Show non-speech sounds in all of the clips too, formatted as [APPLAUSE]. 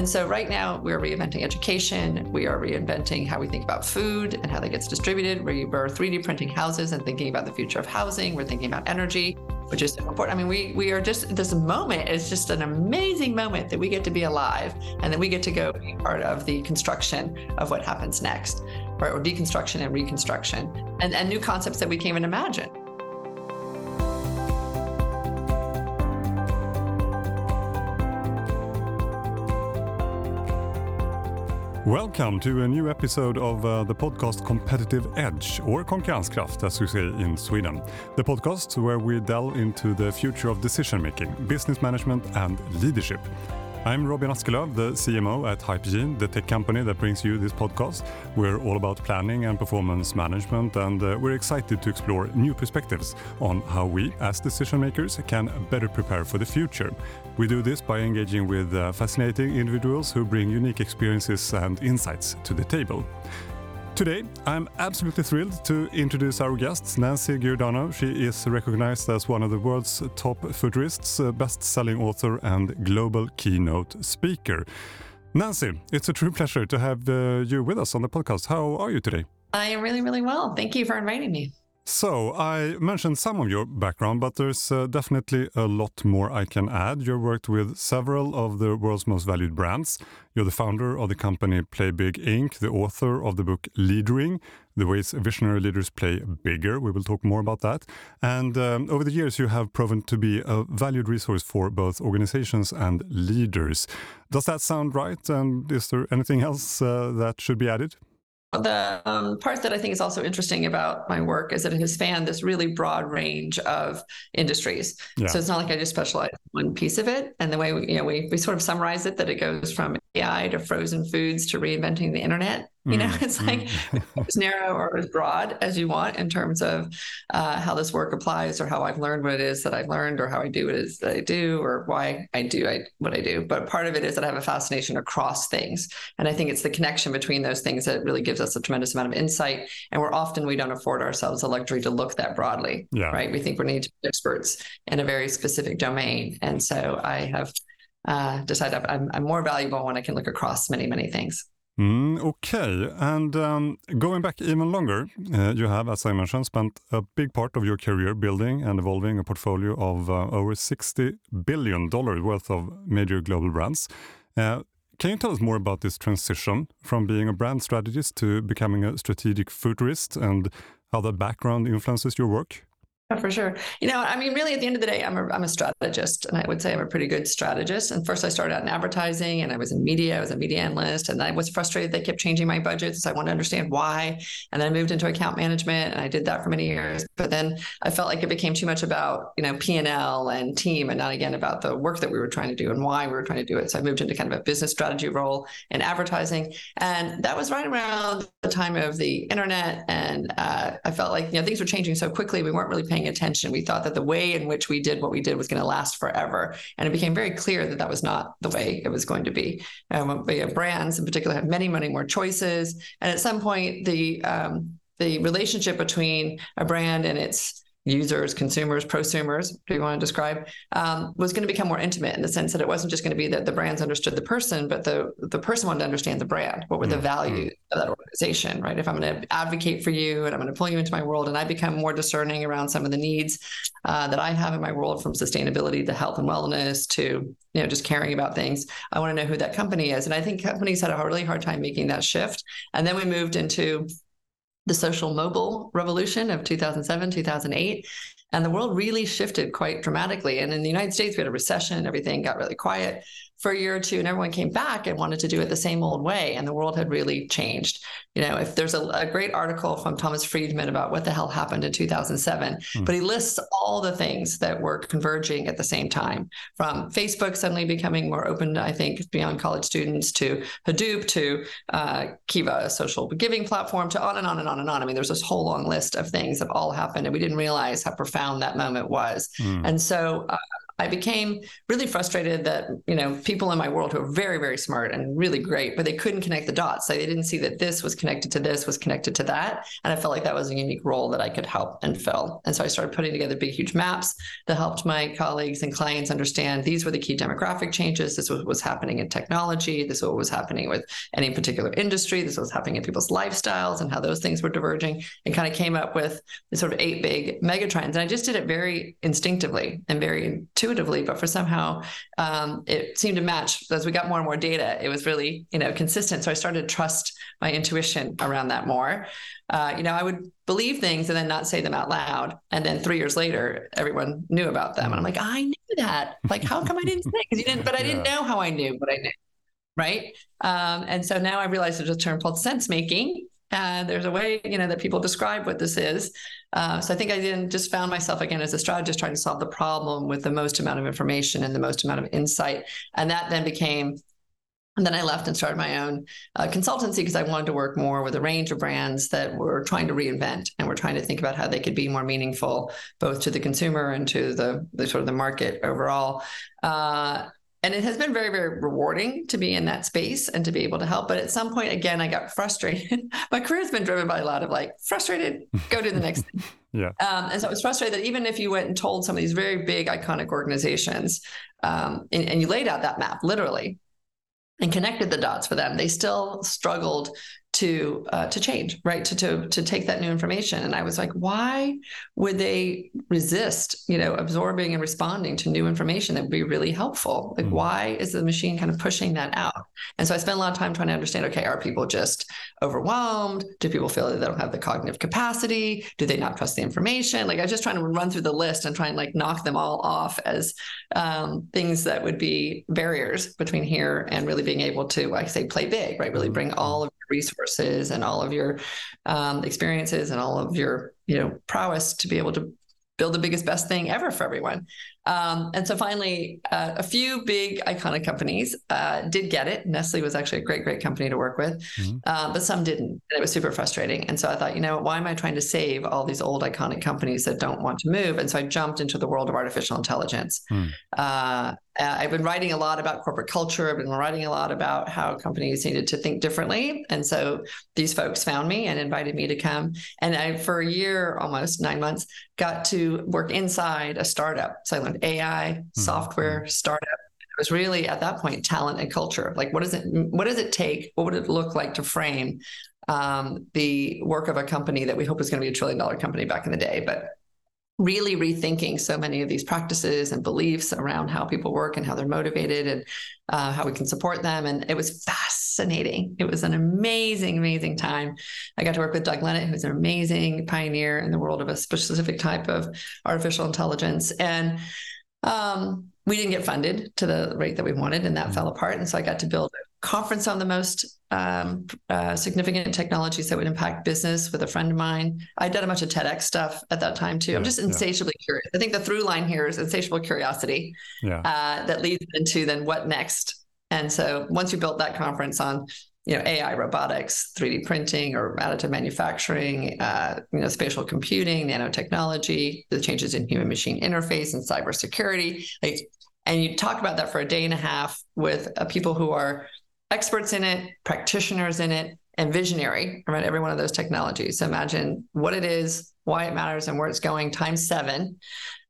And so right now we're reinventing education. We are reinventing how we think about food and how that gets distributed. We are 3D printing houses and thinking about the future of housing. We're thinking about energy, which is important. I mean, we we are just this moment is just an amazing moment that we get to be alive and that we get to go be part of the construction of what happens next, right? Or deconstruction and reconstruction and, and new concepts that we can't even imagine. Welcome to a new episode of uh, the podcast Competitive Edge, or Konkurrenskraft as we say in Sweden. The podcast where we delve into the future of decision making, business management, and leadership. I'm Robin Askelöf, the CMO at Hypergene, the tech company that brings you this podcast. We're all about planning and performance management, and uh, we're excited to explore new perspectives on how we, as decision makers, can better prepare for the future. We do this by engaging with uh, fascinating individuals who bring unique experiences and insights to the table. Today, I'm absolutely thrilled to introduce our guest, Nancy Giordano. She is recognized as one of the world's top futurists, best selling author, and global keynote speaker. Nancy, it's a true pleasure to have uh, you with us on the podcast. How are you today? I am really, really well. Thank you for inviting me. So, I mentioned some of your background, but there's uh, definitely a lot more I can add. You've worked with several of the world's most valued brands. You're the founder of the company Play Big Inc., the author of the book Leadering, The Ways Visionary Leaders Play Bigger. We will talk more about that. And um, over the years, you have proven to be a valued resource for both organizations and leaders. Does that sound right? And is there anything else uh, that should be added? The um, part that I think is also interesting about my work is that it has spanned this really broad range of industries. Yeah. So it's not like I just specialize in one piece of it. And the way we, you know, we, we sort of summarize it that it goes from AI to frozen foods to reinventing the internet. You know, mm, [LAUGHS] it's like mm. as narrow or as broad as you want in terms of uh, how this work applies or how I've learned what it is that I've learned or how I do what it is that I do or why I do I, what I do. But part of it is that I have a fascination across things. And I think it's the connection between those things that really gives us a tremendous amount of insight. And we're often we don't afford ourselves the luxury to look that broadly. Yeah. Right. We think we need to be experts in a very specific domain. And so I have uh, decided I'm, I'm more valuable when I can look across many, many things. Mm, okay, and um, going back even longer, uh, you have, as I mentioned, spent a big part of your career building and evolving a portfolio of uh, over $60 billion worth of major global brands. Uh, can you tell us more about this transition from being a brand strategist to becoming a strategic futurist and how that background influences your work? For sure. You know, I mean, really, at the end of the day, I'm a, I'm a strategist, and I would say I'm a pretty good strategist. And first, I started out in advertising, and I was in media. I was a media analyst, and I was frustrated they kept changing my budgets. So I wanted to understand why. And then I moved into account management, and I did that for many years. But then I felt like it became too much about you know P and L and team, and not again about the work that we were trying to do and why we were trying to do it. So I moved into kind of a business strategy role in advertising, and that was right around the time of the internet. And uh, I felt like you know things were changing so quickly, we weren't really paying attention. We thought that the way in which we did what we did was going to last forever. And it became very clear that that was not the way it was going to be. Um, brands in particular have many, many more choices. And at some point, the um, the relationship between a brand and its users, consumers, prosumers, do you want to describe, um, was going to become more intimate in the sense that it wasn't just going to be that the brands understood the person, but the the person wanted to understand the brand. What were the mm-hmm. values of that organization, right? If I'm going to advocate for you and I'm going to pull you into my world, and I become more discerning around some of the needs uh, that I have in my world, from sustainability to health and wellness to you know just caring about things, I want to know who that company is. And I think companies had a really hard time making that shift. And then we moved into the social mobile revolution of 2007, 2008. And the world really shifted quite dramatically. And in the United States, we had a recession, everything got really quiet for a year or two and everyone came back and wanted to do it the same old way and the world had really changed you know if there's a, a great article from thomas friedman about what the hell happened in 2007 mm. but he lists all the things that were converging at the same time from facebook suddenly becoming more open i think beyond college students to hadoop to uh, kiva a social giving platform to on and on and on and on i mean there's this whole long list of things that all happened and we didn't realize how profound that moment was mm. and so uh, I became really frustrated that, you know, people in my world who are very, very smart and really great, but they couldn't connect the dots. So they didn't see that this was connected to this, was connected to that. And I felt like that was a unique role that I could help and fill. And so I started putting together big, huge maps that helped my colleagues and clients understand these were the key demographic changes. This was what was happening in technology. This was what was happening with any particular industry. This was happening in people's lifestyles and how those things were diverging and kind of came up with sort of eight big megatrends. And I just did it very instinctively and very intuitively, but for somehow um, it seemed to match as we got more and more data. It was really, you know, consistent. So I started to trust my intuition around that more. Uh, you know, I would believe things and then not say them out loud. And then three years later, everyone knew about them. And I'm like, I knew that. Like, how come I didn't say? Because you didn't, but I didn't [LAUGHS] yeah. know how I knew what I knew. Right. Um, and so now I realize there's a term called sense making. And there's a way, you know, that people describe what this is. Uh, so I think I then just found myself again as a strategist trying to solve the problem with the most amount of information and the most amount of insight. And that then became and then I left and started my own uh, consultancy because I wanted to work more with a range of brands that were trying to reinvent and were trying to think about how they could be more meaningful, both to the consumer and to the, the sort of the market overall. And it has been very very rewarding to be in that space and to be able to help. But at some point again i got frustrated. [LAUGHS] My career has been driven by a lot of like frustrated go to the next thing. [LAUGHS] Yeah. Um, and so i was frustrated that even if you went and told some of these very big iconic organizations um, and, and you laid out that map literally and connected the dots for them they still struggled to uh, to change, right? To to to take that new information. And I was like, why would they resist, you know, absorbing and responding to new information that would be really helpful? Like, mm-hmm. why is the machine kind of pushing that out? And so I spent a lot of time trying to understand. Okay, are people just overwhelmed? Do people feel that they don't have the cognitive capacity? Do they not trust the information? Like, I was just trying to run through the list and try and like knock them all off as um, things that would be barriers between here and really being able to, like I say, play big, right? Really bring all of resources and all of your um, experiences and all of your you know prowess to be able to build the biggest best thing ever for everyone um, and so finally, uh, a few big iconic companies uh, did get it. Nestle was actually a great, great company to work with, mm-hmm. uh, but some didn't. And it was super frustrating. And so I thought, you know, why am I trying to save all these old iconic companies that don't want to move? And so I jumped into the world of artificial intelligence. Mm. I've been writing a lot about corporate culture. I've been writing a lot about how companies needed to think differently. And so these folks found me and invited me to come. And I, for a year, almost nine months, got to work inside a startup. So I learned AI, mm-hmm. software, startup. It was really at that point talent and culture. Like, what does it what does it take? What would it look like to frame um, the work of a company that we hope is going to be a trillion dollar company back in the day, but really rethinking so many of these practices and beliefs around how people work and how they're motivated and uh, how we can support them. And it was fascinating. It was an amazing, amazing time. I got to work with Doug Lenat, who's an amazing pioneer in the world of a specific type of artificial intelligence. And um, we didn't get funded to the rate that we wanted, and that mm-hmm. fell apart. And so I got to build conference on the most um, uh, significant technologies that would impact business with a friend of mine. I'd done a bunch of TEDx stuff at that time too. Yeah, I'm just insatiably yeah. curious. I think the through line here is insatiable curiosity yeah. uh, that leads into then what next. And so once you built that conference on you know AI, robotics, 3D printing, or additive manufacturing, uh, you know, spatial computing, nanotechnology, the changes in human machine interface and cybersecurity. Like, and you talk about that for a day and a half with uh, people who are experts in it, practitioners in it, and visionary around every one of those technologies. So imagine what it is, why it matters, and where it's going times seven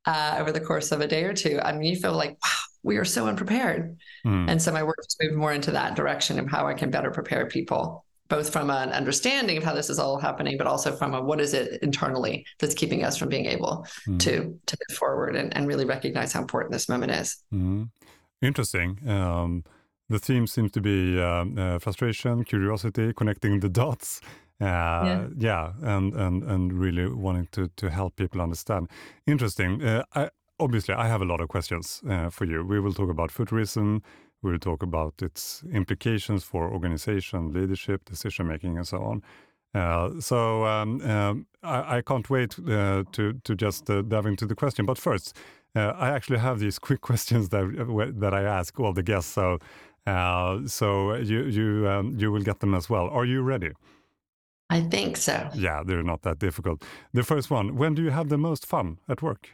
uh, over the course of a day or two. I mean, you feel like, wow, we are so unprepared. Mm. And so my work has moved more into that direction of how I can better prepare people, both from an understanding of how this is all happening, but also from a what is it internally that's keeping us from being able mm. to to move forward and, and really recognize how important this moment is. Mm. Interesting. Um, the theme seems to be uh, uh, frustration, curiosity, connecting the dots. Uh, yeah. yeah, and and and really wanting to to help people understand. Interesting. Uh, I, obviously, I have a lot of questions uh, for you. We will talk about futurism. We will talk about its implications for organization, leadership, decision making, and so on. Uh, so um, um, I, I, can't wait uh, to to just uh, dive into the question. But first, uh, I actually have these [LAUGHS] quick questions that that I ask all the guests. So uh, so you you um, you will get them as well. Are you ready? I think so. Yeah, they're not that difficult. The first one: When do you have the most fun at work?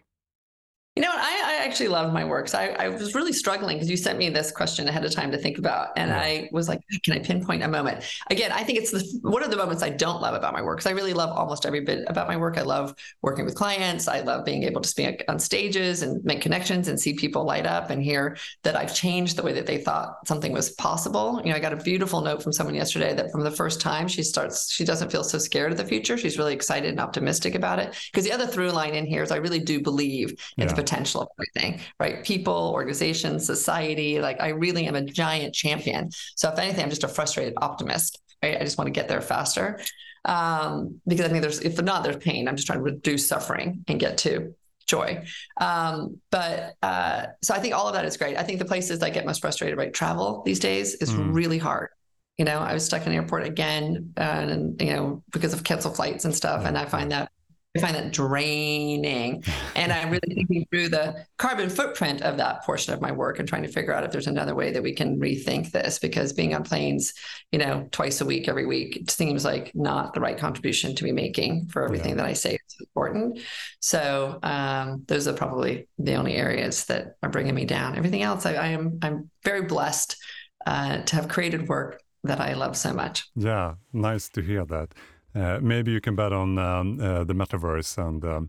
You know what? I, actually love my work. So I, I was really struggling because you sent me this question ahead of time to think about. And yeah. I was like, can I pinpoint a moment? Again, I think it's the, one of the moments I don't love about my work. Because I really love almost every bit about my work. I love working with clients. I love being able to speak on stages and make connections and see people light up and hear that I've changed the way that they thought something was possible. You know, I got a beautiful note from someone yesterday that from the first time she starts, she doesn't feel so scared of the future. She's really excited and optimistic about it. Because the other through line in here is I really do believe in yeah. the potential of everything, right? People, organizations, society. Like I really am a giant champion. So if anything, I'm just a frustrated optimist, right? I just want to get there faster. Um, because I think there's, if not, there's pain. I'm just trying to reduce suffering and get to joy. Um, but uh, so I think all of that is great. I think the places I get most frustrated, right? Travel these days is mm. really hard. You know, I was stuck in the airport again, uh, and you know, because of canceled flights and stuff, and I find that I find that draining. And I'm really thinking through the carbon footprint of that portion of my work and trying to figure out if there's another way that we can rethink this because being on planes, you know, twice a week, every week, it seems like not the right contribution to be making for everything yeah. that I say is important. So um, those are probably the only areas that are bringing me down. Everything else, I, I am I'm very blessed uh, to have created work that I love so much. Yeah, nice to hear that. Uh, maybe you can bet on um, uh, the metaverse and um,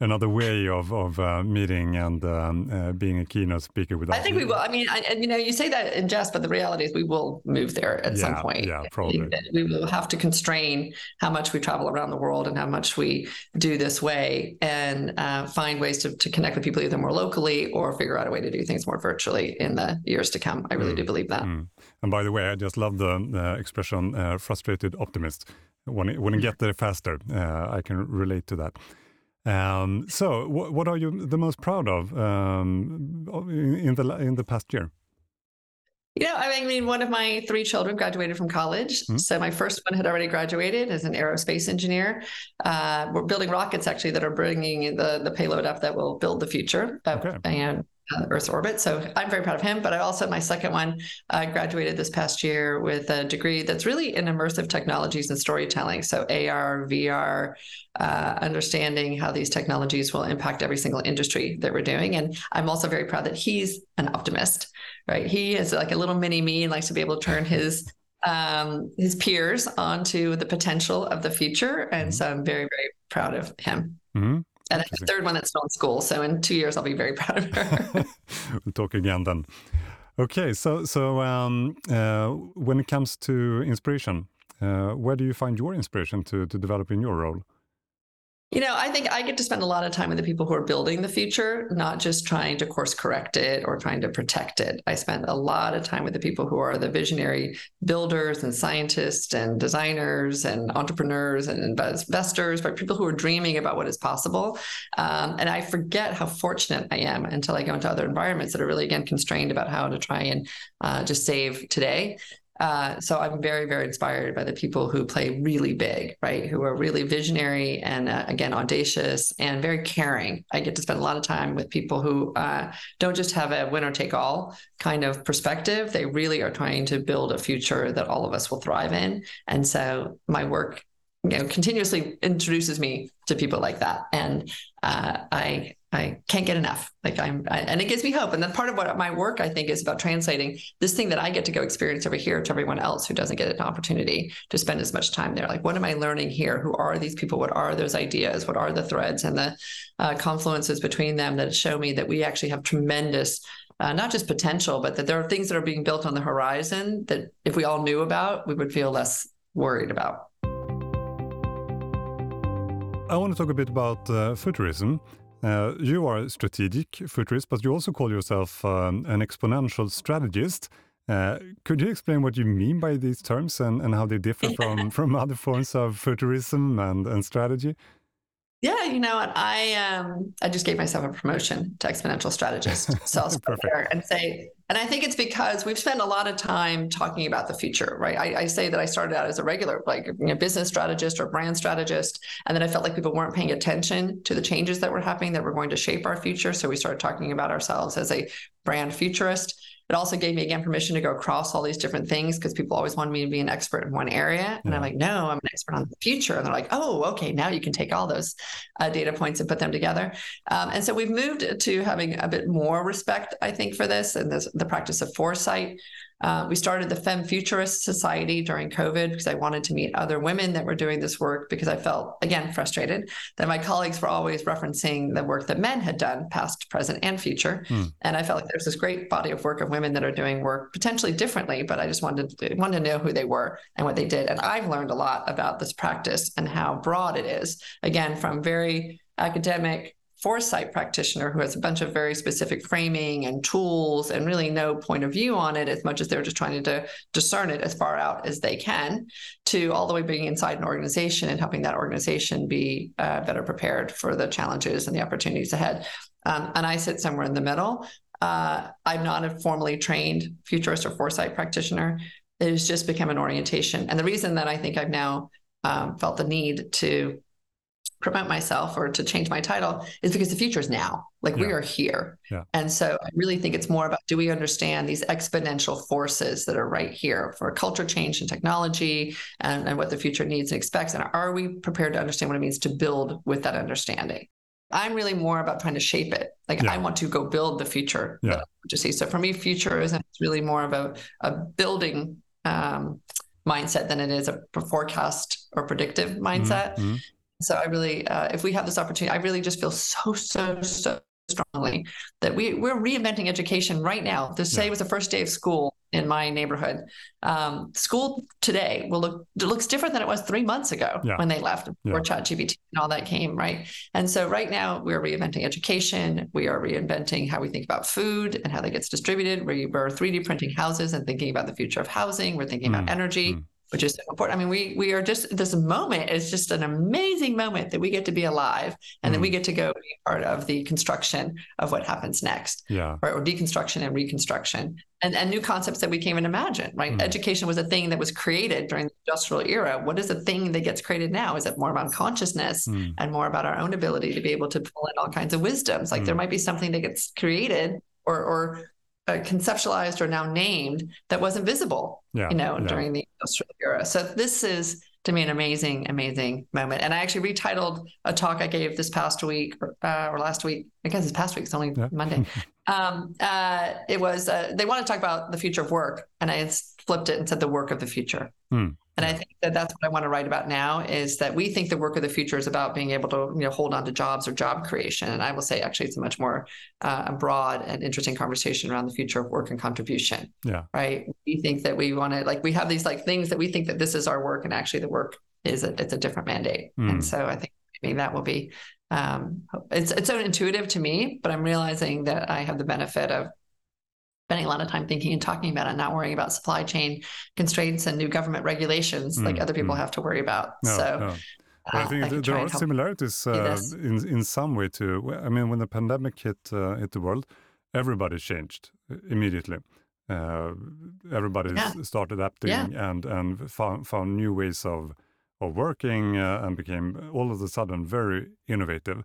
another way of of uh, meeting and um, uh, being a keynote speaker with. I think we will. I mean, I, you know, you say that in jest, but the reality is we will move there at yeah, some point. Yeah, probably. We will have to constrain how much we travel around the world and how much we do this way, and uh, find ways to, to connect with people either more locally or figure out a way to do things more virtually in the years to come. I really mm. do believe that. Mm. And by the way, I just love the expression uh, "frustrated optimist." When to, want to get there faster. Uh, I can relate to that. Um, so, wh what are you the most proud of um, in, in, the in the past year? You know, I mean, one of my three children graduated from college. Mm -hmm. So my first one had already graduated as an aerospace engineer. Uh, we're building rockets actually that are bringing the the payload up that will build the future. Okay. And uh, Earth's orbit. So I'm very proud of him. But I also, my second one, I graduated this past year with a degree that's really in immersive technologies and storytelling. So AR, VR, uh, understanding how these technologies will impact every single industry that we're doing. And I'm also very proud that he's an optimist, right? He is like a little mini me and likes to be able to turn his um, his peers onto the potential of the future. And mm-hmm. so I'm very, very proud of him. Mm-hmm. And the third one that's still in school. So in two years, I'll be very [LAUGHS] proud of her. we'll [LAUGHS] talk again then. Okay, so so um, uh, when it comes to inspiration, uh, where do you find your inspiration to to develop in your role? You know, I think I get to spend a lot of time with the people who are building the future, not just trying to course correct it or trying to protect it. I spend a lot of time with the people who are the visionary builders and scientists and designers and entrepreneurs and investors, but people who are dreaming about what is possible. Um, and I forget how fortunate I am until I go into other environments that are really, again, constrained about how to try and uh, just save today. Uh, so I'm very, very inspired by the people who play really big, right? Who are really visionary and uh, again audacious and very caring. I get to spend a lot of time with people who uh, don't just have a winner take all kind of perspective. They really are trying to build a future that all of us will thrive in. And so my work, you know, continuously introduces me to people like that, and uh, I I can't get enough. Like I'm, I, and it gives me hope. And that's part of what my work I think is about translating this thing that I get to go experience over here to everyone else who doesn't get an opportunity to spend as much time there. Like, what am I learning here? Who are these people? What are those ideas? What are the threads and the uh, confluences between them that show me that we actually have tremendous, uh, not just potential, but that there are things that are being built on the horizon that if we all knew about, we would feel less worried about. I want to talk a bit about uh, futurism. Uh, you are a strategic futurist, but you also call yourself um, an exponential strategist. Uh, could you explain what you mean by these terms and, and how they differ [LAUGHS] from, from other forms of futurism and, and strategy? Yeah, you know what? I um I just gave myself a promotion to exponential strategist. [LAUGHS] So I'll start there and say, and I think it's because we've spent a lot of time talking about the future, right? I, I, say that I started out as a regular, like you know, business strategist or brand strategist, and then I felt like people weren't paying attention to the changes that were happening that were going to shape our future. So we started talking about ourselves as a brand futurist. It also gave me again permission to go across all these different things because people always wanted me to be an expert in one area. And Yeah. I'm like, no, I'm an expert on the future. And they're like, oh, okay, now you can take all those uh, data points and put them together. Um, and so we've moved to having a bit more respect, I think, for this and this, the practice of foresight. Uh, we started the Femme Futurist Society during COVID because I wanted to meet other women that were doing this work because I felt, again, frustrated that my colleagues were always referencing the work that men had done, past, present, and future. Hmm. And I felt like there's this great body of work of women that are doing work potentially differently, but I just wanted to, wanted to know who they were and what they did. And I've learned a lot about this practice and how broad it is, again, from very academic foresight practitioner who has a bunch of very specific framing and tools and really no point of view on it as much as they're just trying to discern it as far out as they can to all the way being inside an organization and helping that organization be uh, better prepared for the challenges and the opportunities ahead. Um, and i sit somewhere in the middle. Uh, i'm not a formally trained futurist or foresight practitioner. It has just become an orientation. And the reason that i think i've now um, felt the need to promote myself or to change my title is because the future is now. Like we are here. Yeah. And so I really think it's more about do we understand these exponential forces that are right here for culture change and technology and, and what the future needs and expects? And are we prepared to understand what it means to build with that understanding? I'm really more about trying to shape it. Like Yeah. I want to go build the future Yeah. that I want to see. So for me, future is really more of a a building um, mindset than it is a forecast or predictive mindset. Mhm. So I really, uh, if we have this opportunity, I really just feel so, so, so strongly that we we're reinventing education right now. This say Yeah. was the first day of school in my neighborhood. Um, school today will look it looks different than it was three months ago Yeah. when they left before ChatGPT and all that came, right? And so right now we're reinventing education. We are reinventing how we think about food and how that gets distributed. We, we're 3D printing houses and thinking about the future of housing. We're thinking Mm, about energy mm. Which is so important. I mean, we we are just this moment is just an amazing moment that we get to be alive and that we Mm. get to go be part of the construction of what happens next, Yeah. or, or deconstruction and reconstruction, and and new concepts that we can't even imagine. Right? Mm. Education was a thing that was created during the industrial era. What is the thing that gets created now? Is it more about consciousness Mm. and more about our own ability to be able to pull in all kinds of wisdoms? Like there Mm. might be something that gets created or or uh, conceptualized or now named that wasn't visible Yeah. you know, yeah. during the industrial era. So this is to me an amazing, amazing moment. And I actually retitled a talk I gave this past week uh, or last week. I guess it's past week. It's only Yeah. Monday. [LAUGHS] um, uh, it was uh, they want to talk about the future of work, and I flipped it and said the work of the future. Hmm. And I think that that's what I want to write about now is that we think the work of the future is about being able to you know hold on to jobs or job creation, and I will say actually it's a much more uh, broad and interesting conversation around the future of work and contribution. Yeah. right? We think that we want to like we have these like things that we think that this is our work and actually the work is a, it's a different mandate. Mm. and so i think maybe that will be um it's it's so intuitive to me but i'm realizing that i have the benefit of spending a lot of time thinking and talking about it not worrying about supply chain constraints and new government regulations like Mm, other people mm. have to worry about No, so no. But I uh, think I there are similarities uh, in in some way too. I mean, when the pandemic hit uh, hit the world, everybody changed uh, immediately. Uh, everybody Yeah. started adapting and and found found new ways of of working uh, and became all of a sudden very innovative.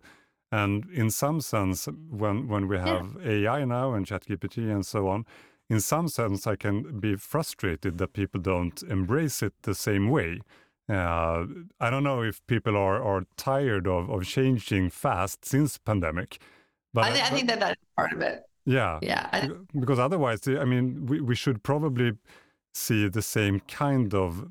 And in some sense, when when we have AI now and ChatGPT and so on, in some sense, I can be frustrated that people don't embrace it the same way. Uh, I don't know if people are, are tired of, of changing fast since pandemic, but I, thi- I think that that's part of it. Yeah, yeah because otherwise, I mean, we, we should probably see the same kind of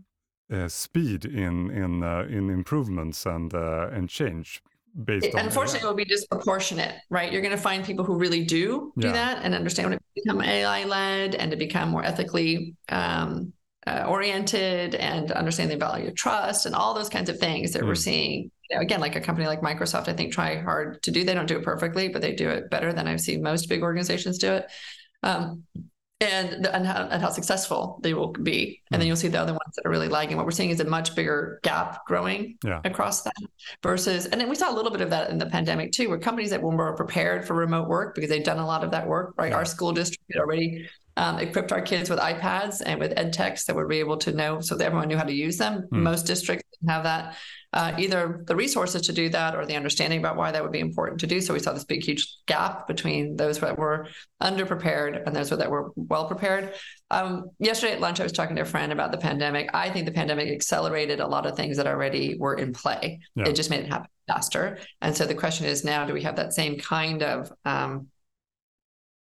uh, speed in in uh, in improvements and uh, and change based It- unfortunately, it will be disproportionate, right? You're going to find people who really do do Yeah. that and understand what it become AI led and to become more ethically um, uh, oriented and understand the value of trust and all those kinds of things that we're Mm. seeing. You know, again, like a company like Microsoft, I think try hard to do. They don't do it perfectly, but they do it better than I've seen most big organizations do it. Um, and and how, and how successful they will be, and then Mm. you'll see the other ones that are really lagging. What we're seeing is a much bigger gap growing Yeah. across that versus and then we saw a little bit of that in the pandemic too where companies that were more prepared for remote work because they'd done a lot of that work right Yeah. our school district had already um, equipped our kids with iPads and with ed techs that would be able to know so that everyone knew how to use them. Mm. Most districts have that uh, either the resources to do that or the understanding about why that would be important to do. So we saw this big, huge gap between those that were underprepared and those that were well prepared. Um, yesterday at lunch, I was talking to a friend about the pandemic. I think the pandemic accelerated a lot of things that already were in play. Yeah. It just made it happen faster. And so the question is now, do we have that same kind of um,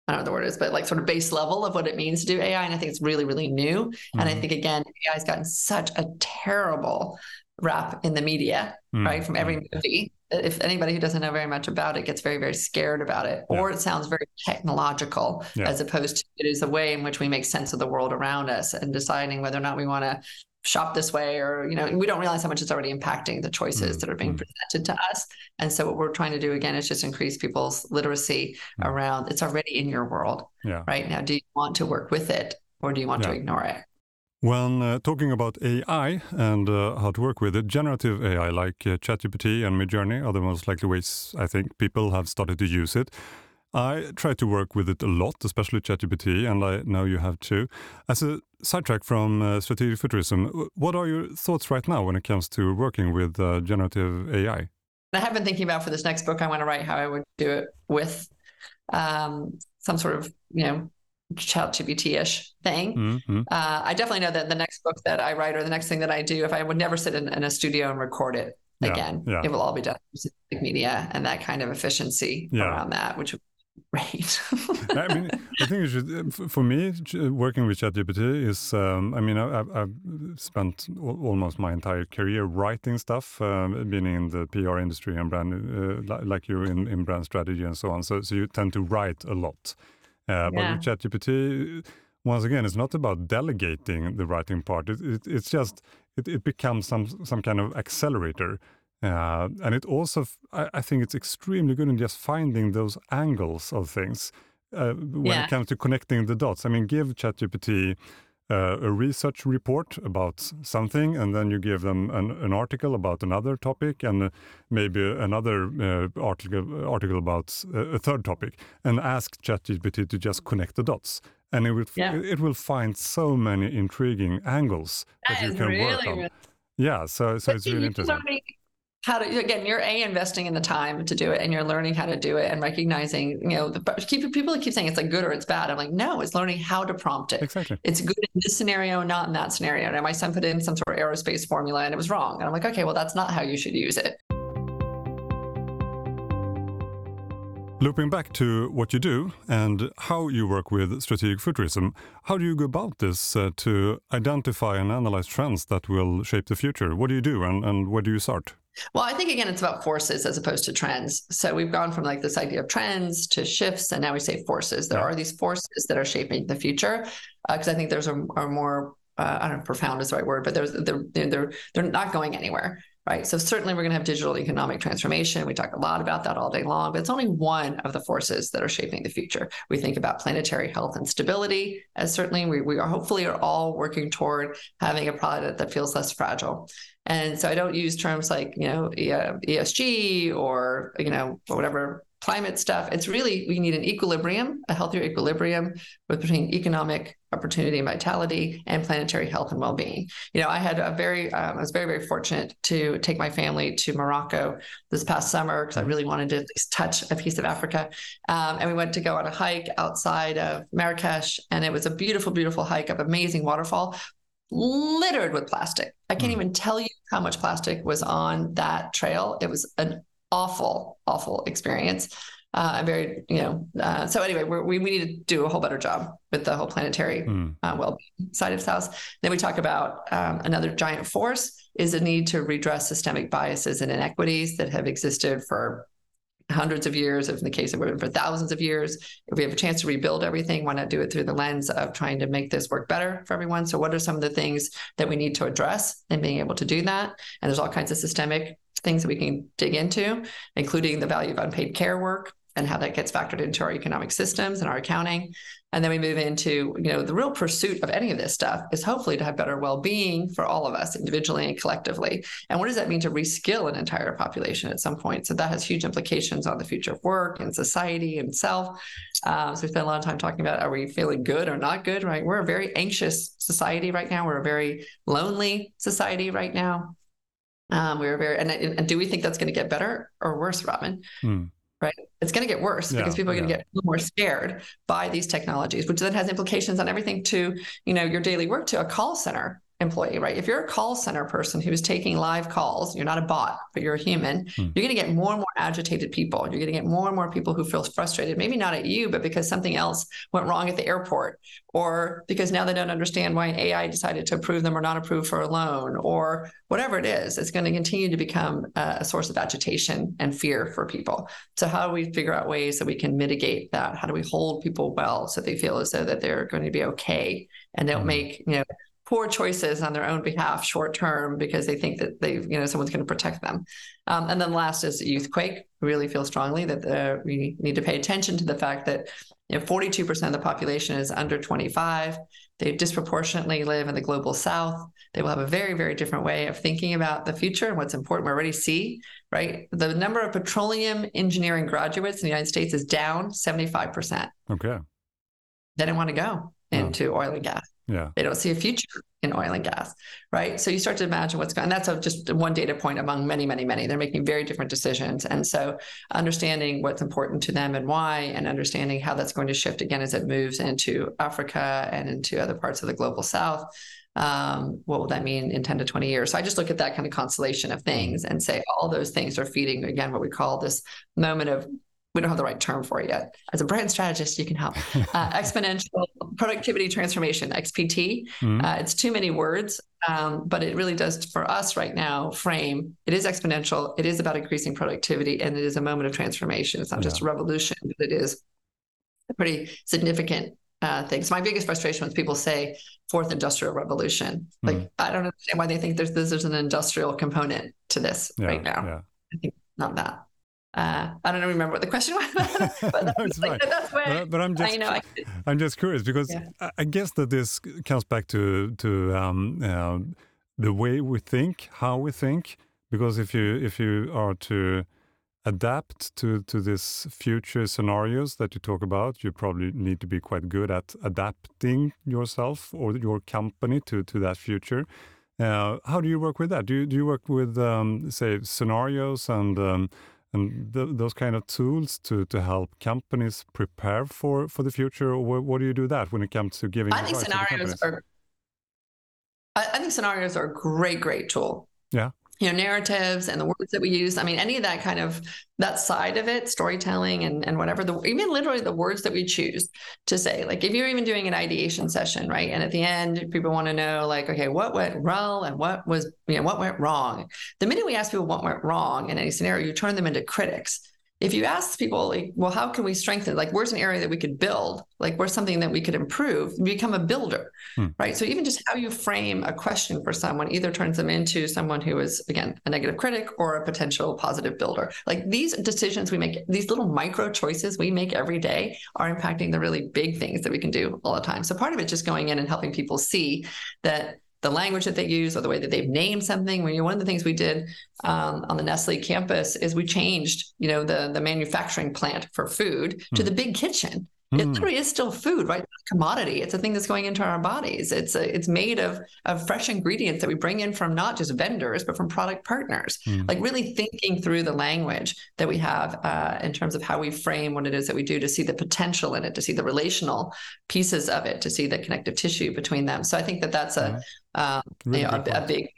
I don't know what the word is, but like sort of base level of what it means to do AI. And I think it's really, really new. Mm-hmm. And I mm-hmm. think again, AI has gotten such a terrible rap in the media, mm-hmm. right? From every mm-hmm. movie. If anybody who doesn't know very much about it gets very, very scared about it, yeah. or it sounds very technological, yeah. as opposed to it is a way in which we make sense of the world around us and deciding whether or not we want to shop this way or you know we don't realize how much it's already impacting the choices mm-hmm. that are being mm. presented to us and so what we're trying to do again is just increase people's literacy mm-hmm. around it's already in your world yeah. right now do you want to work with it or do you want yeah. to ignore it when uh, talking about AI and uh, how to work with it, generative AI like uh, ChatGPT and Midjourney are the most likely ways I think people have started to use it. I try to work with it a lot, especially ChatGPT, and I know you have too. As a sidetrack from uh, strategic futurism, what are your thoughts right now when it comes to working with uh, generative AI? I have been thinking about for this next book I want to write how I would do it with um, some sort of you know ChatGPT-ish thing. Mm-hmm. Uh, I definitely know that the next book that I write or the next thing that I do, if I would never sit in, in a studio and record it yeah, again, yeah. it will all be done media and that kind of efficiency yeah. around that, which Right. [LAUGHS] I mean, I think you should, for me, working with ChatGPT is, um, I mean, I, have spent almost my entire career writing stuff, um, being in the PR industry and brand, uh, like you in, in brand strategy and so on. So, so you tend to write a lot. Uh, but with ChatGPT, once again, it's not about delegating the writing part. It, it, it's just, it, it becomes some, some kind of accelerator uh, and it also, I, I, think it's extremely good in just finding those angles of things uh, when yeah. it comes to connecting the dots. I mean, give ChatGPT uh, a research report about something, and then you give them an, an article about another topic, and maybe another uh, article article about a third topic, and ask ChatGPT to just connect the dots. And it will yeah. it will find so many intriguing angles that, that you can really work on. Really... Yeah, so so it's really interesting how to again you're a investing in the time to do it and you're learning how to do it and recognizing you know the, keep people keep saying it's like good or it's bad. I'm like no it's learning how to prompt it. Exactly. It's good in this scenario not in that scenario. And my son put in some sort of aerospace formula and it was wrong. And i'm like okay well that's not how you should use it. Looping back to what you do and how you work with strategic futurism, how do you go about this uh, to identify and analyze trends that will shape the future? What do you do and, and where do you start? Well, I think again, it's about forces as opposed to trends. So we've gone from like this idea of trends to shifts, and now we say forces. There yeah. are these forces that are shaping the future, because uh, I think there's a, a more uh, I don't know, profound is the right word, but there's they're they're they're not going anywhere, right? So certainly we're going to have digital economic transformation. We talk a lot about that all day long, but it's only one of the forces that are shaping the future. We think about planetary health and stability as certainly we we are hopefully are all working toward having a planet that feels less fragile. And so I don't use terms like, you know, ESG or, you know, whatever climate stuff. It's really, we need an equilibrium, a healthier equilibrium with between economic opportunity and vitality and planetary health and well-being. You know, I had a very, um, I was very, very fortunate to take my family to Morocco this past summer because I really wanted to at least touch a piece of Africa. Um, and we went to go on a hike outside of Marrakesh and it was a beautiful, beautiful hike up amazing waterfall, littered with plastic. I can't mm. even tell you how much plastic was on that trail. It was an awful, awful experience. Uh, I'm very, you know, uh, so anyway, we we need to do a whole better job with the whole planetary mm. uh, well-being side of South. Then we talk about um, another giant force is a need to redress systemic biases and inequities that have existed for hundreds of years, if in the case of women for thousands of years. If we have a chance to rebuild everything, why not do it through the lens of trying to make this work better for everyone? So, what are some of the things that we need to address and being able to do that? And there's all kinds of systemic things that we can dig into, including the value of unpaid care work and how that gets factored into our economic systems and our accounting. And then we move into, you know, the real pursuit of any of this stuff is hopefully to have better well-being for all of us individually and collectively. And what does that mean to reskill an entire population at some point? So that has huge implications on the future of work and society and self. Um, so we spend a lot of time talking about are we feeling good or not good, right? We're a very anxious society right now. We're a very lonely society right now. Um, we are very, and, and, do we think that's going to get better or worse, Robin? Hmm right? It's going to get worse yeah, because people are going to get more scared by these technologies, which then has implications on everything to, you know, your daily work to a call center employee, right? If you're a call center person who's taking live calls, you're not a bot, but you're a human, hmm. you're going to get more and more agitated people. You're going to get more and more people who feel frustrated, maybe not at you, but because something else went wrong at the airport, or because now they don't understand why AI decided to approve them or not approve for a loan, or whatever it is. It's going to continue to become a source of agitation and fear for people. So how do we figure out ways that we can mitigate that? How do we hold people well so they feel as though that they're going to be okay and don't hmm. make, you know, poor choices on their own behalf short term because they think that they you know someone's going to protect them. Um, and then last is youthquake. We really feel strongly that the, we need to pay attention to the fact that you know 42% of the population is under 25 they disproportionately live in the global south. They will have a very very different way of thinking about the future and what's important. We already see right? The number of petroleum engineering graduates in the united states is down 75% okay. They didn't want to go into oh. oil and gas yeah. They don't see a future in oil and gas, right? So you start to imagine what's going that's a, just one data point among many, many, many. They're making very different decisions. And so understanding what's important to them and why, and understanding how that's going to shift again as it moves into Africa and into other parts of the global south. Um, what will that mean in 10 to 20 years? So I just look at that kind of constellation of things and say all those things are feeding, again, what we call this moment of we don't have the right term for it yet. As a brand strategist, you can help. [LAUGHS] Uh, exponential productivity transformation, XPT. Mm-hmm. Uh, it's too many words, um, but it really does for us right now frame it is exponential. It is about increasing productivity and it is a moment of transformation. It's not yeah. just a revolution, but it is a pretty significant uh, thing. So my biggest frustration when people say fourth industrial revolution. Like mm. I don't understand why they think there's there's an industrial component to this yeah, right now. Yeah. I think not that uh, I don't remember what the question [LAUGHS] was, but, [LAUGHS] no, like, [LAUGHS] that's where but, but, I'm just, I know, I, am just curious because yeah. I guess that this comes back to to um, uh, the way we think, how we think. Because if you if you are to adapt to to this future scenarios that you talk about, you probably need to be quite good at adapting yourself or your company to to that future. Uh, how do you work with that? Do you, do you work with um, say scenarios and um, and th those kind of tools to to help companies prepare for for the future or what do you do that when it comes to giving i think scenarios are I think scenarios are a great great tool. Yeah you know narratives and the words that we use. I mean any of that kind of that side of it storytelling and, and whatever the even literally the words that we choose to say. Like if you're even doing an ideation session right and at the end people want to know like okay what went well and what was you know what went wrong? The minute we ask people what went wrong in any scenario you turn them into critics if you ask people like well how can we strengthen like where's an area that we could build? Like where's something that we could improve? Become a builder hmm. right? So even just how you frame a question for someone either turns them into someone who is again a negative critic or a potential positive builder. Like these decisions we make these little micro choices we make every day are impacting the really big things that we can do all the time. So part of it just going in and helping people see that the language that they use or the way that they've named something. When you one of the things we did um, on the Nestle campus is we changed, you know, the the manufacturing plant for food mm. to the big kitchen. Mm. It hmm. literally is still food, right? It's a commodity. It's a thing that's going into our bodies. It's a, it's made of of fresh ingredients that we bring in from not just vendors but from product partners. Mm. Like really thinking through the language that we have uh, in terms of how we frame what it is that we do to see the potential in it, to see the relational pieces of it, to see the connective tissue between them. So I think that that's a um, really you know, a, a, big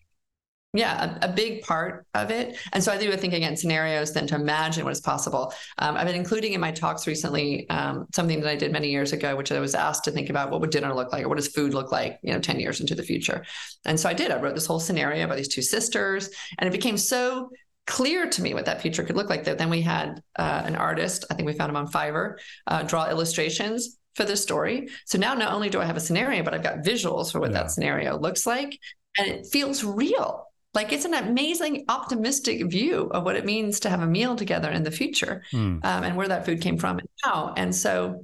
yeah, a, a, big part of it. And so I do think again scenarios then to imagine what is possible. Um, I've been including in my talks recently um, something that I did many years ago, which I was asked to think about what would dinner look like or what does food look like, you know, 10 years into the future. And so I did. I wrote this whole scenario about these two sisters, and it became so clear to me what that future could look like that then we had uh, an artist, I think we found him on Fiverr, uh, draw illustrations for the story. So now not only do I have a scenario, but I've got visuals for what yeah. that scenario looks like. And it feels real like it's an amazing optimistic view of what it means to have a meal together in the future mm. um, and where that food came from and how and so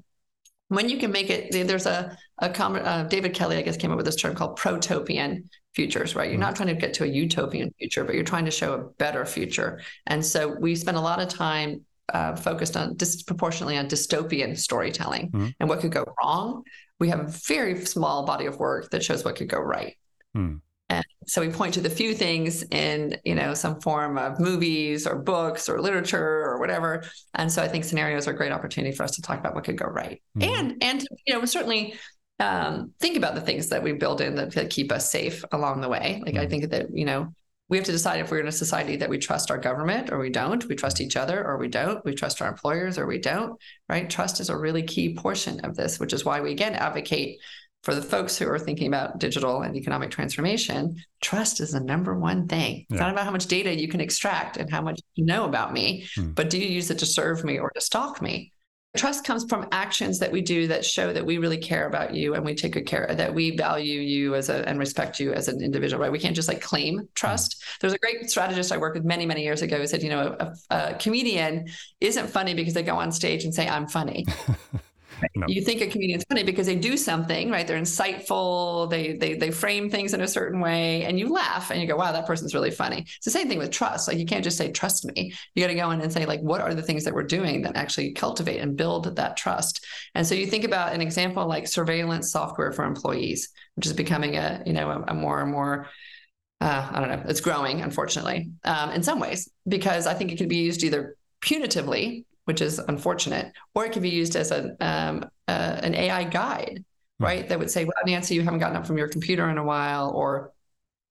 when you can make it there's a, a uh, david kelly i guess came up with this term called protopian futures right you're mm. not trying to get to a utopian future but you're trying to show a better future and so we spend a lot of time uh, focused on disproportionately on dystopian storytelling mm. and what could go wrong we have a very small body of work that shows what could go right mm. And so we point to the few things in, you know, some form of movies or books or literature or whatever. And so I think scenarios are a great opportunity for us to talk about what could go right. Mm-hmm. And and you know, certainly um, think about the things that we build in that, that keep us safe along the way. Like mm-hmm. I think that, you know, we have to decide if we're in a society that we trust our government or we don't. We trust each other or we don't. We trust our employers or we don't, right? Trust is a really key portion of this, which is why we again advocate for the folks who are thinking about digital and economic transformation, trust is the number one thing. It's yeah. not about how much data you can extract and how much you know about me, hmm. but do you use it to serve me or to stalk me? Trust comes from actions that we do that show that we really care about you and we take good care that we value you as a and respect you as an individual, right? We can't just like claim trust. Hmm. There's a great strategist I worked with many, many years ago who said, you know, a, a comedian isn't funny because they go on stage and say, I'm funny. [LAUGHS] No. You think a comedian's funny because they do something, right? They're insightful, they they they frame things in a certain way, and you laugh and you go, wow, that person's really funny. It's the same thing with trust. Like you can't just say, trust me. You got to go in and say, like, what are the things that we're doing that actually cultivate and build that trust? And so you think about an example like surveillance software for employees, which is becoming a, you know, a, a more and more uh, I don't know, it's growing, unfortunately, um, in some ways, because I think it can be used either punitively which is unfortunate, or it could be used as a, um, uh, an AI guide, hmm. right? That would say, well, Nancy, you haven't gotten up from your computer in a while, or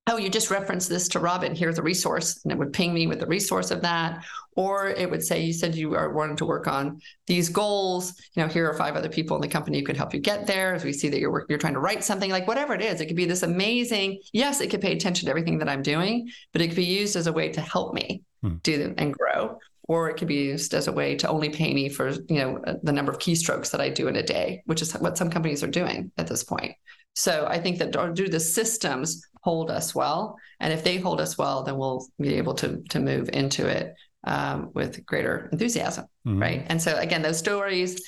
oh, you just referenced this to Robin. Here's a resource, and it would ping me with the resource of that. Or it would say, you said you are wanting to work on these goals. You know, here are five other people in the company who could help you get there. As we see that you're working, you're trying to write something, like whatever it is, it could be this amazing. Yes, it could pay attention to everything that I'm doing, but it could be used as a way to help me hmm. do and grow or it could be used as a way to only pay me for you know the number of keystrokes that I do in a day, which is what some companies are doing at this point. So I think that do the systems hold us well, and if they hold us well, then we'll be able to to move into it um, with greater enthusiasm, mm-hmm. right? And so again, those stories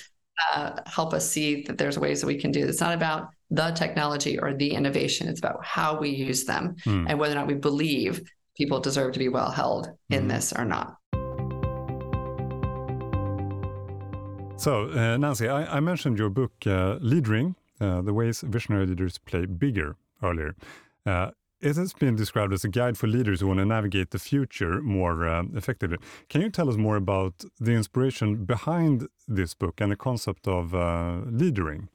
uh, help us see that there's ways that we can do. It's not about the technology or the innovation; it's about how we use them mm. and whether or not we believe people deserve to be well held in mm. this or not. So, uh, Nancy, I, I, mentioned your book, uh, Leadering uh, The Ways Visionary Leaders Play Bigger, earlier. Uh, it has been described as a guide for leaders who want to navigate the future more uh, effectively. Can you tell us more about the inspiration behind this book and the concept of uh, leadering?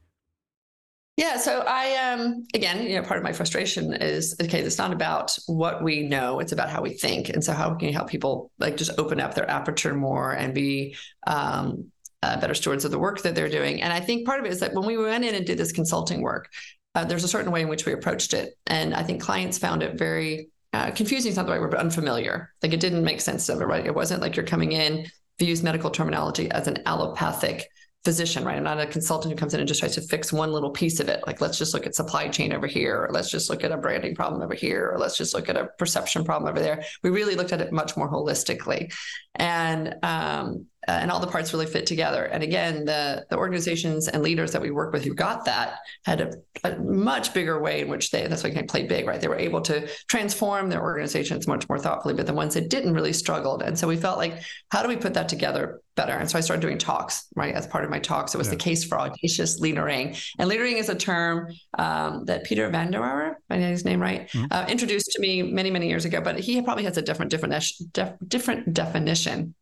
Yeah, so I um again, you know, part of my frustration is okay, it's not about what we know, it's about how we think. And so how can you help people like just open up their aperture more and be um uh, better stewards of the work that they're doing. And I think part of it is that when we went in and did this consulting work, uh, there's a certain way in which we approached it. And I think clients found it very uh, confusing, is not the right word, but unfamiliar. Like it didn't make sense to them, right? It wasn't like you're coming in, use medical terminology, as an allopathic physician, right? I'm not a consultant who comes in and just tries to fix one little piece of it. Like, let's just look at supply chain over here, or let's just look at a branding problem over here, or let's just look at a perception problem over there. We really looked at it much more holistically. And um, uh, and all the parts really fit together. And again, the the organizations and leaders that we work with who got that had a, a much bigger way in which they that's why they play big, right? They were able to transform their organizations much more thoughtfully, but the ones that didn't really struggled. And so we felt like, how do we put that together better? And so I started doing talks, right? As part of my talks, it was yeah. the case for audacious leadering. And leadering is a term um, that Peter van der I know his name right, mm-hmm. uh, introduced to me many, many years ago, but he probably has a different, different, def- different definition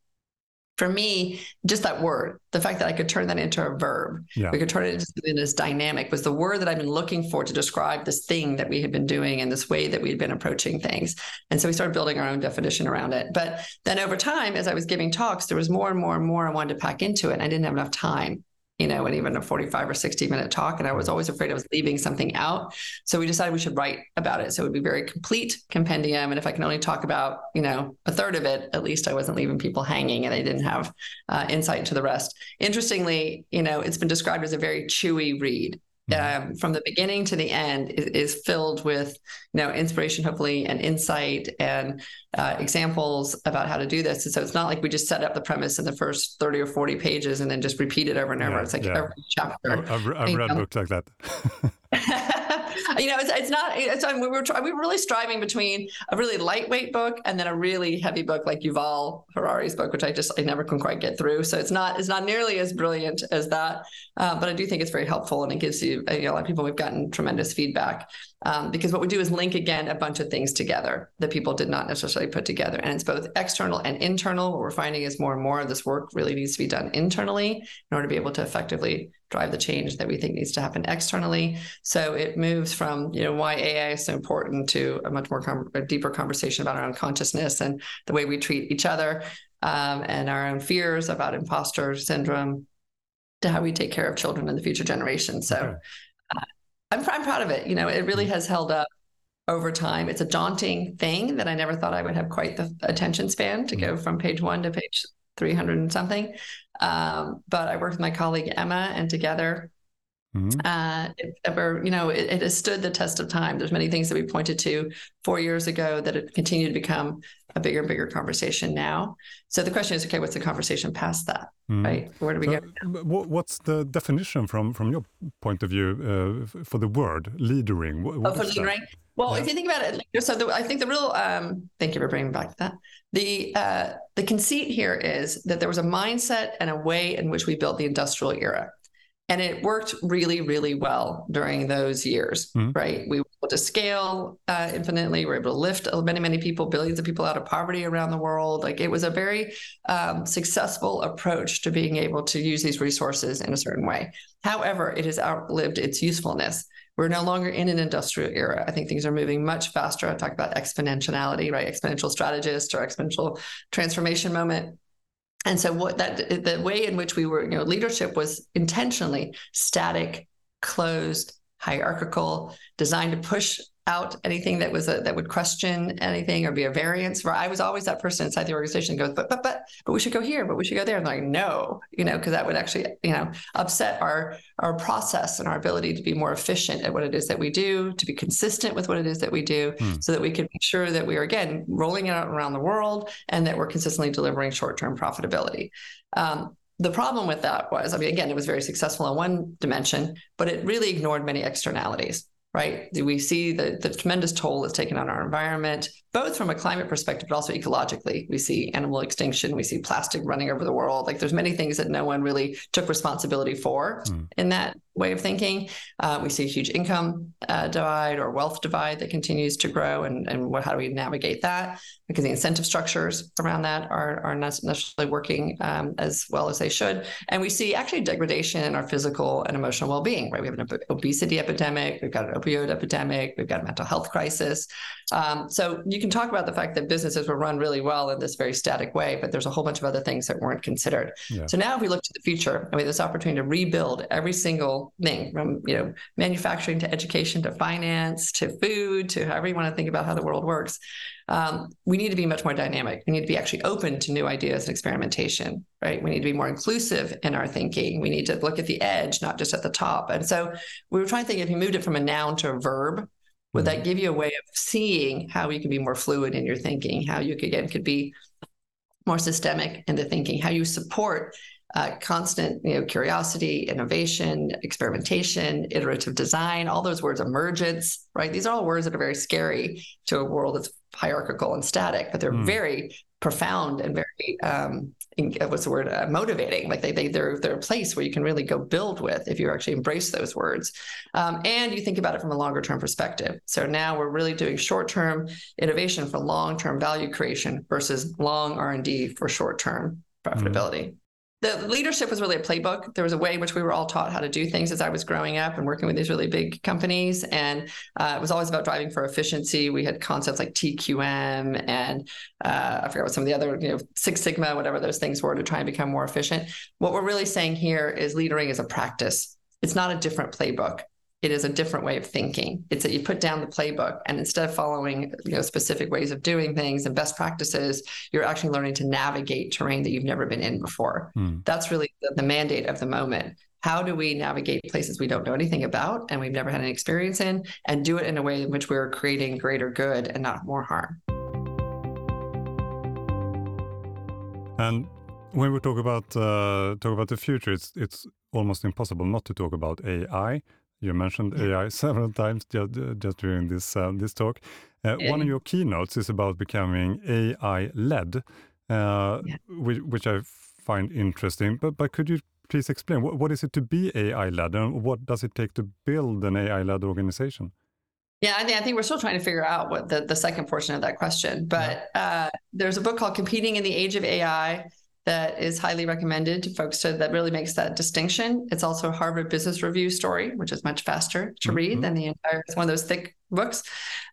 for me, just that word, the fact that I could turn that into a verb, yeah. we could turn it into something that's dynamic was the word that I've been looking for to describe this thing that we had been doing and this way that we had been approaching things. And so we started building our own definition around it. But then over time, as I was giving talks, there was more and more and more I wanted to pack into it. And I didn't have enough time you know, and even a 45 or 60 minute talk. And I was always afraid I was leaving something out. So we decided we should write about it. So it would be very complete compendium. And if I can only talk about, you know, a third of it, at least I wasn't leaving people hanging and I didn't have uh, insight into the rest. Interestingly, you know, it's been described as a very chewy read. um, from the beginning to the end is, is, filled with you know inspiration hopefully and insight and uh, examples about how to do this and so it's not like we just set up the premise in the first 30 or 40 pages and then just repeat it over and over yeah, it's like yeah. every chapter i've, I've read books like that [LAUGHS] [LAUGHS] you know, it's, it's not, it's, I mean, we were, we were really striving between a really lightweight book and then a really heavy book like Yuval Harari's book, which I just, I never can quite get through. So it's not, it's not nearly as brilliant as that. Uh, but I do think it's very helpful and it gives you, you know, a lot of people, we've gotten tremendous feedback um, because what we do is link again a bunch of things together that people did not necessarily put together. And it's both external and internal. What we're finding is more and more of this work really needs to be done internally in order to be able to effectively drive the change that we think needs to happen externally. So it moves from, you know, why AI is so important to a much more com- a deeper conversation about our own consciousness and the way we treat each other um, and our own fears about imposter syndrome to how we take care of children and the future generation. So okay. uh, I'm, I'm proud of it. You know, it really mm. has held up over time. It's a daunting thing that I never thought I would have quite the attention span to go mm. from page one to page 300 and something. Um, but I worked with my colleague Emma, and together, mm-hmm. uh, it, ever, you know, it, it, has stood the test of time. There's many things that we pointed to four years ago that have continued to become a bigger and bigger conversation now. So the question is, okay, what's the conversation past that, mm-hmm. right? Where do we so, go? What's the definition from from your point of view uh, for the word leadering? What, what oh, for leadering. Well, yeah. if you think about it, so the, I think the real um, thank you for bringing back that. The uh, the conceit here is that there was a mindset and a way in which we built the industrial era. And it worked really, really well during those years, mm-hmm. right? We were able to scale uh, infinitely. We were able to lift many, many people, billions of people out of poverty around the world. Like it was a very um, successful approach to being able to use these resources in a certain way. However, it has outlived its usefulness. We're no longer in an industrial era. I think things are moving much faster. I talk about exponentiality, right? Exponential strategist or exponential transformation moment. And so what that the way in which we were, you know, leadership was intentionally static, closed, hierarchical, designed to push out anything that was a, that would question anything or be a variance. Where I was always that person inside the organization goes, but but but but we should go here, but we should go there. And like, no, you know, because that would actually you know upset our our process and our ability to be more efficient at what it is that we do, to be consistent with what it is that we do, hmm. so that we can make sure that we are again rolling it out around the world and that we're consistently delivering short term profitability. Um, the problem with that was, I mean, again, it was very successful on one dimension, but it really ignored many externalities right? Do we see the, the tremendous toll it's taken on our environment, both from a climate perspective, but also ecologically. We see animal extinction, we see plastic running over the world. Like there's many things that no one really took responsibility for mm. in that way of thinking. Uh, we see a huge income uh, divide or wealth divide that continues to grow, and, and what, how do we navigate that? Because the incentive structures around that are, are not necessarily working um, as well as they should. And we see actually degradation in our physical and emotional well being, right? We have an obesity epidemic, we've got an opioid epidemic, we've got a mental health crisis. Um, so you can talk about the fact that businesses were run really well in this very static way, but there's a whole bunch of other things that weren't considered. Yeah. So now, if we look to the future, I mean, this opportunity to rebuild every single thing from you know manufacturing to education to finance to food to however you want to think about how the world works. Um, we need to be much more dynamic. We need to be actually open to new ideas and experimentation, right? We need to be more inclusive in our thinking. We need to look at the edge, not just at the top. And so we were trying to think if you moved it from a noun to a verb, would that mm-hmm. give you a way of seeing how you can be more fluid in your thinking, how you could, again could be more systemic in the thinking, how you support uh, constant you know curiosity innovation experimentation iterative design all those words emergence right these are all words that are very scary to a world that's hierarchical and static but they're mm. very profound and very um, uh, what's the word uh, motivating. Like they, they they're they're a place where you can really go build with if you actually embrace those words. Um, and you think about it from a longer term perspective. So now we're really doing short term innovation for long term value creation versus long r&d for short term profitability. mm the leadership was really a playbook. There was a way in which we were all taught how to do things as I was growing up and working with these really big companies. And uh, it was always about driving for efficiency. We had concepts like TQM and uh, I forget what some of the other, you know, Six Sigma, whatever those things were to try and become more efficient. What we're really saying here is leadering is a practice. It's not a different playbook it is a different way of thinking. It's that you put down the playbook and instead of following you know specific ways of doing things and best practices, you're actually learning to navigate terrain that you've never been in before. Mm. That's really the, the, mandate of the moment. how do we navigate places we don't know anything about and we've never had any experience in and do it in a way in which we're creating greater good and not more harm and when we talk about uh, talk about the future it's it's almost impossible not to talk about ai you mentioned AI [LAUGHS] several times just, just during this uh, this talk. Uh, yeah. One of your keynotes is about becoming AI led, uh, yeah. which, which, I find interesting. But but could you please explain what, what is it to be AI led, and what does it take to build an AI led organization? Yeah, I think I think we're still trying to figure out what the, the second portion of that question. But yeah. uh, there's a book called Competing in the Age of AI that is highly recommended to folks to, that really makes that distinction. It's also a Harvard Business Review story, which is much faster to read mm-hmm. than the entire, it's one of those thick books.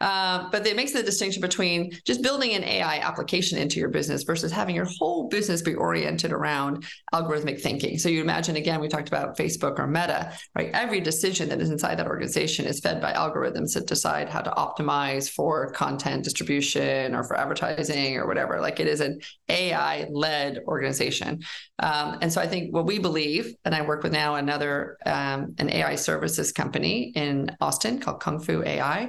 Uh, but it makes the distinction between just building an AI application into your business versus having your whole business be oriented around algorithmic thinking. So you imagine, again, we talked about Facebook or Meta, right? Every decision that is inside that organization is fed by algorithms that decide how to optimize for content distribution or for advertising or whatever. Like it is an AI led organization. Um, and so I think what we believe, and I work with now another, um, an AI services company in Austin called Kung Fu AI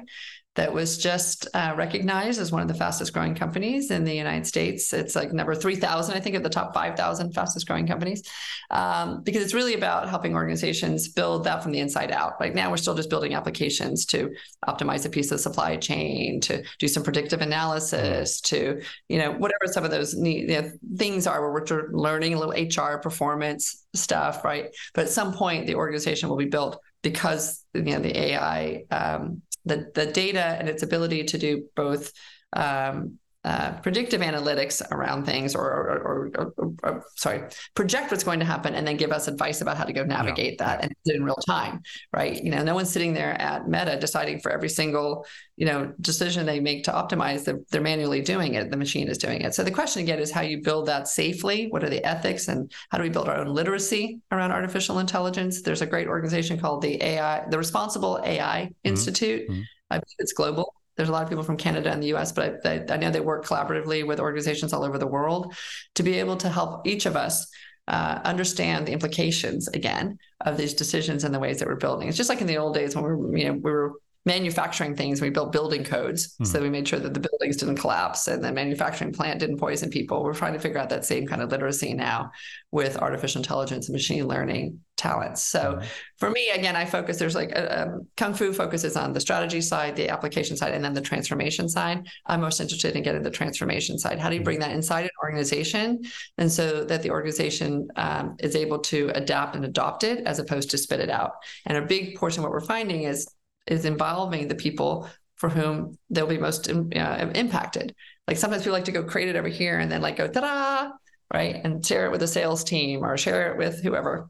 that was just uh, recognized as one of the fastest growing companies in the United States. It's like number 3,000, I think, of the top 5,000 fastest growing companies, um, because it's really about helping organizations build that from the inside out. Right now, we're still just building applications to optimize a piece of supply chain, to do some predictive analysis, to, you know, whatever some of those you know, things are where we're learning a little HR performance stuff, right? But at some point, the organization will be built because you know the AI, um, the the data and its ability to do both um, uh, predictive analytics around things or or, or, or, or, sorry project what's going to happen and then give us advice about how to go navigate yeah. that and in real time right you know no one's sitting there at meta deciding for every single you know decision they make to optimize they're, they're manually doing it the machine is doing it so the question again is how you build that safely what are the ethics and how do we build our own literacy around artificial intelligence there's a great organization called the ai the responsible ai mm-hmm. institute mm-hmm. I believe it's global there's a lot of people from Canada and the US, but I, I, know they work collaboratively with organizations all over the world to be able to help each of us uh, understand the implications again of these decisions and the ways that we're building. It's just like in the old days when we were, you know, we were manufacturing things. We built building codes. Mm. So we made sure that the buildings didn't collapse and the manufacturing plant didn't poison people. We're trying to figure out that same kind of literacy now with artificial intelligence and machine learning talents. So mm. for me, again, I focus, there's like a, uh, um, Kung Fu focuses on the strategy side, the application side, and then the transformation side. I'm most interested in getting the transformation side. How do you bring that inside an organization? And so that the organization um, is able to adapt and adopt it as opposed to spit it out. And a big portion of what we're finding is is involving the people for whom they'll be most uh, impacted. Like sometimes people like to go create it over here and then like go ta-da, right, and share it with the sales team or share it with whoever.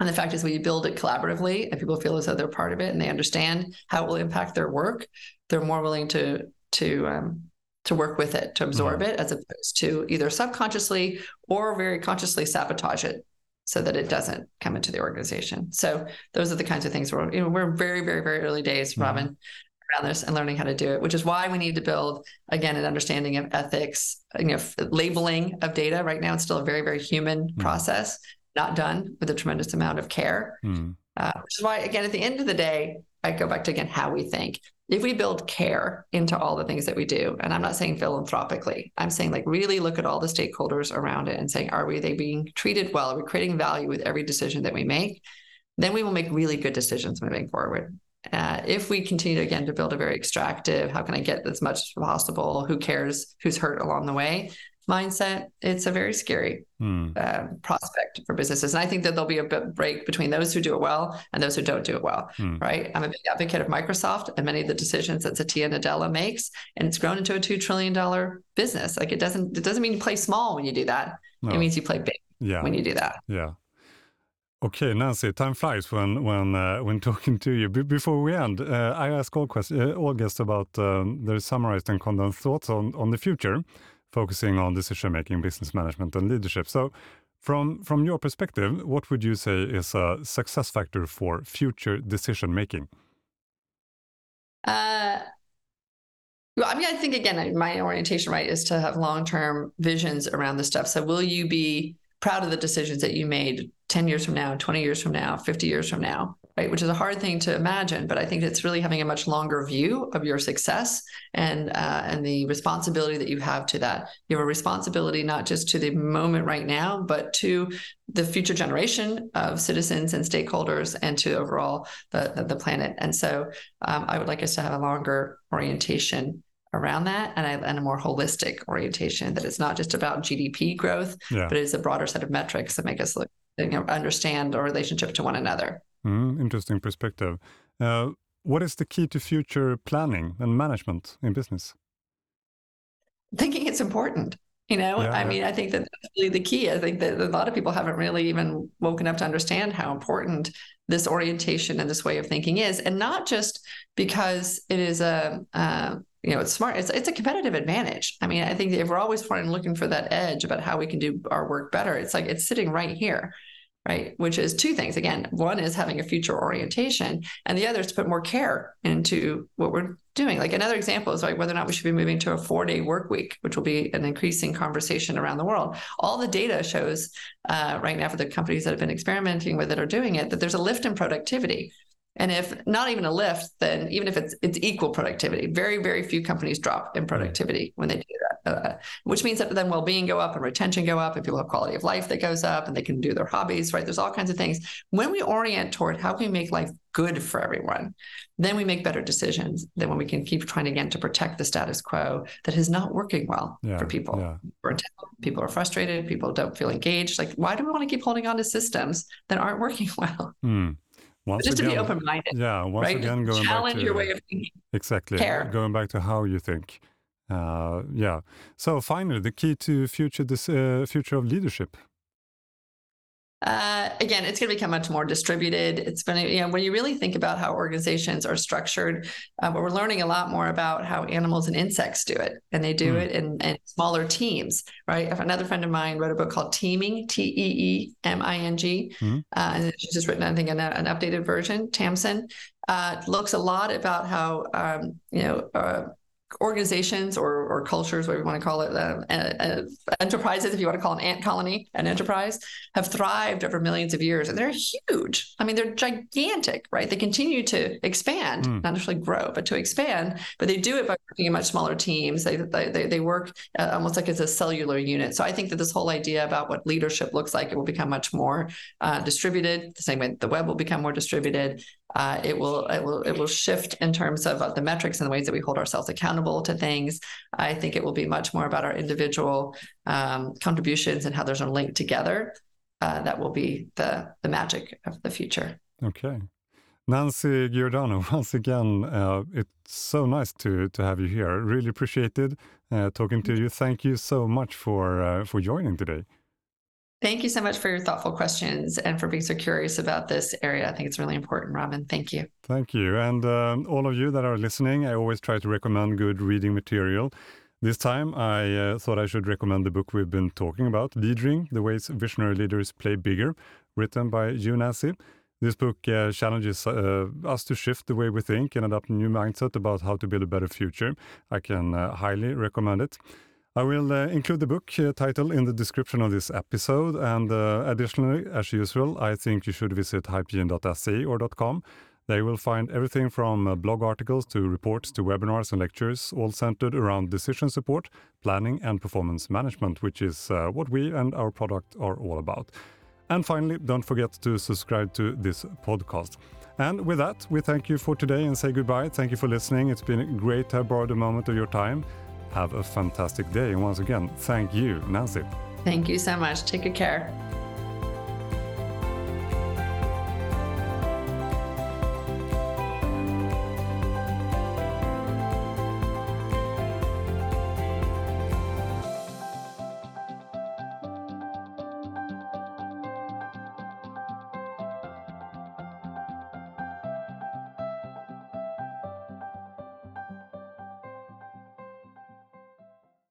And the fact is, when you build it collaboratively and people feel as though they're part of it and they understand how it will impact their work, they're more willing to to um, to work with it, to absorb mm-hmm. it, as opposed to either subconsciously or very consciously sabotage it so that it doesn't come into the organization. So those are the kinds of things where you know we're very, very, very early days, mm-hmm. Robin, around this and learning how to do it, which is why we need to build again an understanding of ethics, you know, labeling of data. Right now, it's still a very, very human mm-hmm. process, not done with a tremendous amount of care. Mm-hmm. Uh, which is why, again, at the end of the day, I go back to again how we think if we build care into all the things that we do, and I'm not saying philanthropically, I'm saying like really look at all the stakeholders around it and saying, are we they being treated well? Are we creating value with every decision that we make? Then we will make really good decisions moving forward. Uh, if we continue again to build a very extractive, how can I get as much as possible? Who cares? Who's hurt along the way? Mindset, it's a very scary hmm. uh, prospect for businesses. And I think that there'll be a break between those who do it well and those who don't do it well, hmm. right? I'm a big advocate of Microsoft and many of the decisions that Satya Nadella makes, and it's grown into a $2 trillion business. Like it doesn't, it doesn't mean you play small when you do that. No. It means you play big yeah. when you do that. Yeah. Okay, Nancy, time flies when when uh, when [LAUGHS] talking to you. before we end, uh, I ask all, quest- uh, all guests about um, their summarized and condensed thoughts on, on the future focusing on decision making, business management, and leadership. So, from from your perspective, what would you say is a success factor for future decision making? Uh, well, I mean, I think again, my orientation right is to have long term visions around this stuff. So, will you be proud of the decisions that you made 10 years from now, 20 years from now, 50 years from now, right? Which is a hard thing to imagine, but I think it's really having a much longer view of your success and uh, and the responsibility that you have to that. You have a responsibility not just to the moment right now, but to the future generation of citizens and stakeholders and to overall the, the planet. And so um, I would like us to have a longer orientation around that and, I, and a more holistic orientation that it's not just about GDP growth, yeah. but it's a broader set of metrics that make us look, you know, understand our relationship to one another. Mm, interesting perspective. Uh, what is the key to future planning and management in business? Thinking it's important. You know, yeah, I mean, I think that that's really the key. I think that a lot of people haven't really even woken up to understand how important this orientation and this way of thinking is, and not just because it is a, uh, you know, it's smart. It's it's a competitive advantage. I mean, I think if we're always trying looking for that edge about how we can do our work better, it's like it's sitting right here right? Which is two things. Again, one is having a future orientation, and the other is to put more care into what we're doing. Like another example is like whether or not we should be moving to a four day work week, which will be an increasing conversation around the world. All the data shows uh, right now for the companies that have been experimenting with it or doing it that there's a lift in productivity. And if not even a lift, then even if it's it's equal productivity, very very few companies drop in productivity when they do that. Uh, which means that then well-being go up and retention go up, and people have quality of life that goes up, and they can do their hobbies. Right? There's all kinds of things. When we orient toward how can we make life good for everyone, then we make better decisions than when we can keep trying again to protect the status quo that is not working well yeah, for people. Yeah. People are frustrated. People don't feel engaged. Like, why do we want to keep holding on to systems that aren't working [LAUGHS] well? Mm. Once just again, to be open minded. Yeah, once right? again, going challenge back to your way of thinking. Exactly. Care. Going back to how you think. Uh, yeah. So finally, the key to future this uh, future of leadership. Uh, again, it's going to become much more distributed. It's going to, you know, when you really think about how organizations are structured, uh, but we're learning a lot more about how animals and insects do it, and they do mm. it in, in, smaller teams, right? Another friend of mine wrote a book called Teeming, T E E M I N G, mm. uh, and she's just written, I think, an, an updated version. Tamsin uh, looks a lot about how, um, you know uh, organizations or, or cultures, what you want to call it, uh, uh, enterprises, if you want to call an ant colony an enterprise, have thrived over millions of years, and they're huge. I mean, they're gigantic, right? They continue to expand, mm. not necessarily grow, but to expand. But they do it by working in much smaller teams. They they they work uh, almost like as a cellular unit. So I think that this whole idea about what leadership looks like it will become much more uh, distributed. The same way the web will become more distributed. Uh, it will it will it will shift in terms of uh, the metrics and the ways that we hold ourselves accountable to things. I think it will be much more about our individual um, contributions and how those are linked together. Uh, that will be the the magic of the future. Okay. Nancy Giordano, [LAUGHS] once again, uh, it's so nice to to have you here. Really appreciated uh, talking to you. Thank you so much for uh, for joining today. Thank you so much for your thoughtful questions and for being so curious about this area. I think it's really important, Robin. Thank you. Thank you. And um, all of you that are listening, I always try to recommend good reading material. This time, I uh, thought I should recommend the book we've been talking about, Leadering The Ways Visionary Leaders Play Bigger, written by you Nancy. This book uh, challenges uh, us to shift the way we think and adopt a new mindset about how to build a better future. I can uh, highly recommend it. I will uh, include the book uh, title in the description of this episode. And uh, additionally, as usual, I think you should visit hypergene.se or .com. They will find everything from uh, blog articles to reports to webinars and lectures, all centered around decision support, planning, and performance management, which is uh, what we and our product are all about. And finally, don't forget to subscribe to this podcast. And with that, we thank you for today and say goodbye. Thank you for listening. It's been great to have borrowed a moment of your time. Have a fantastic day. And once again, thank you, Nancy. Thank you so much. Take good care.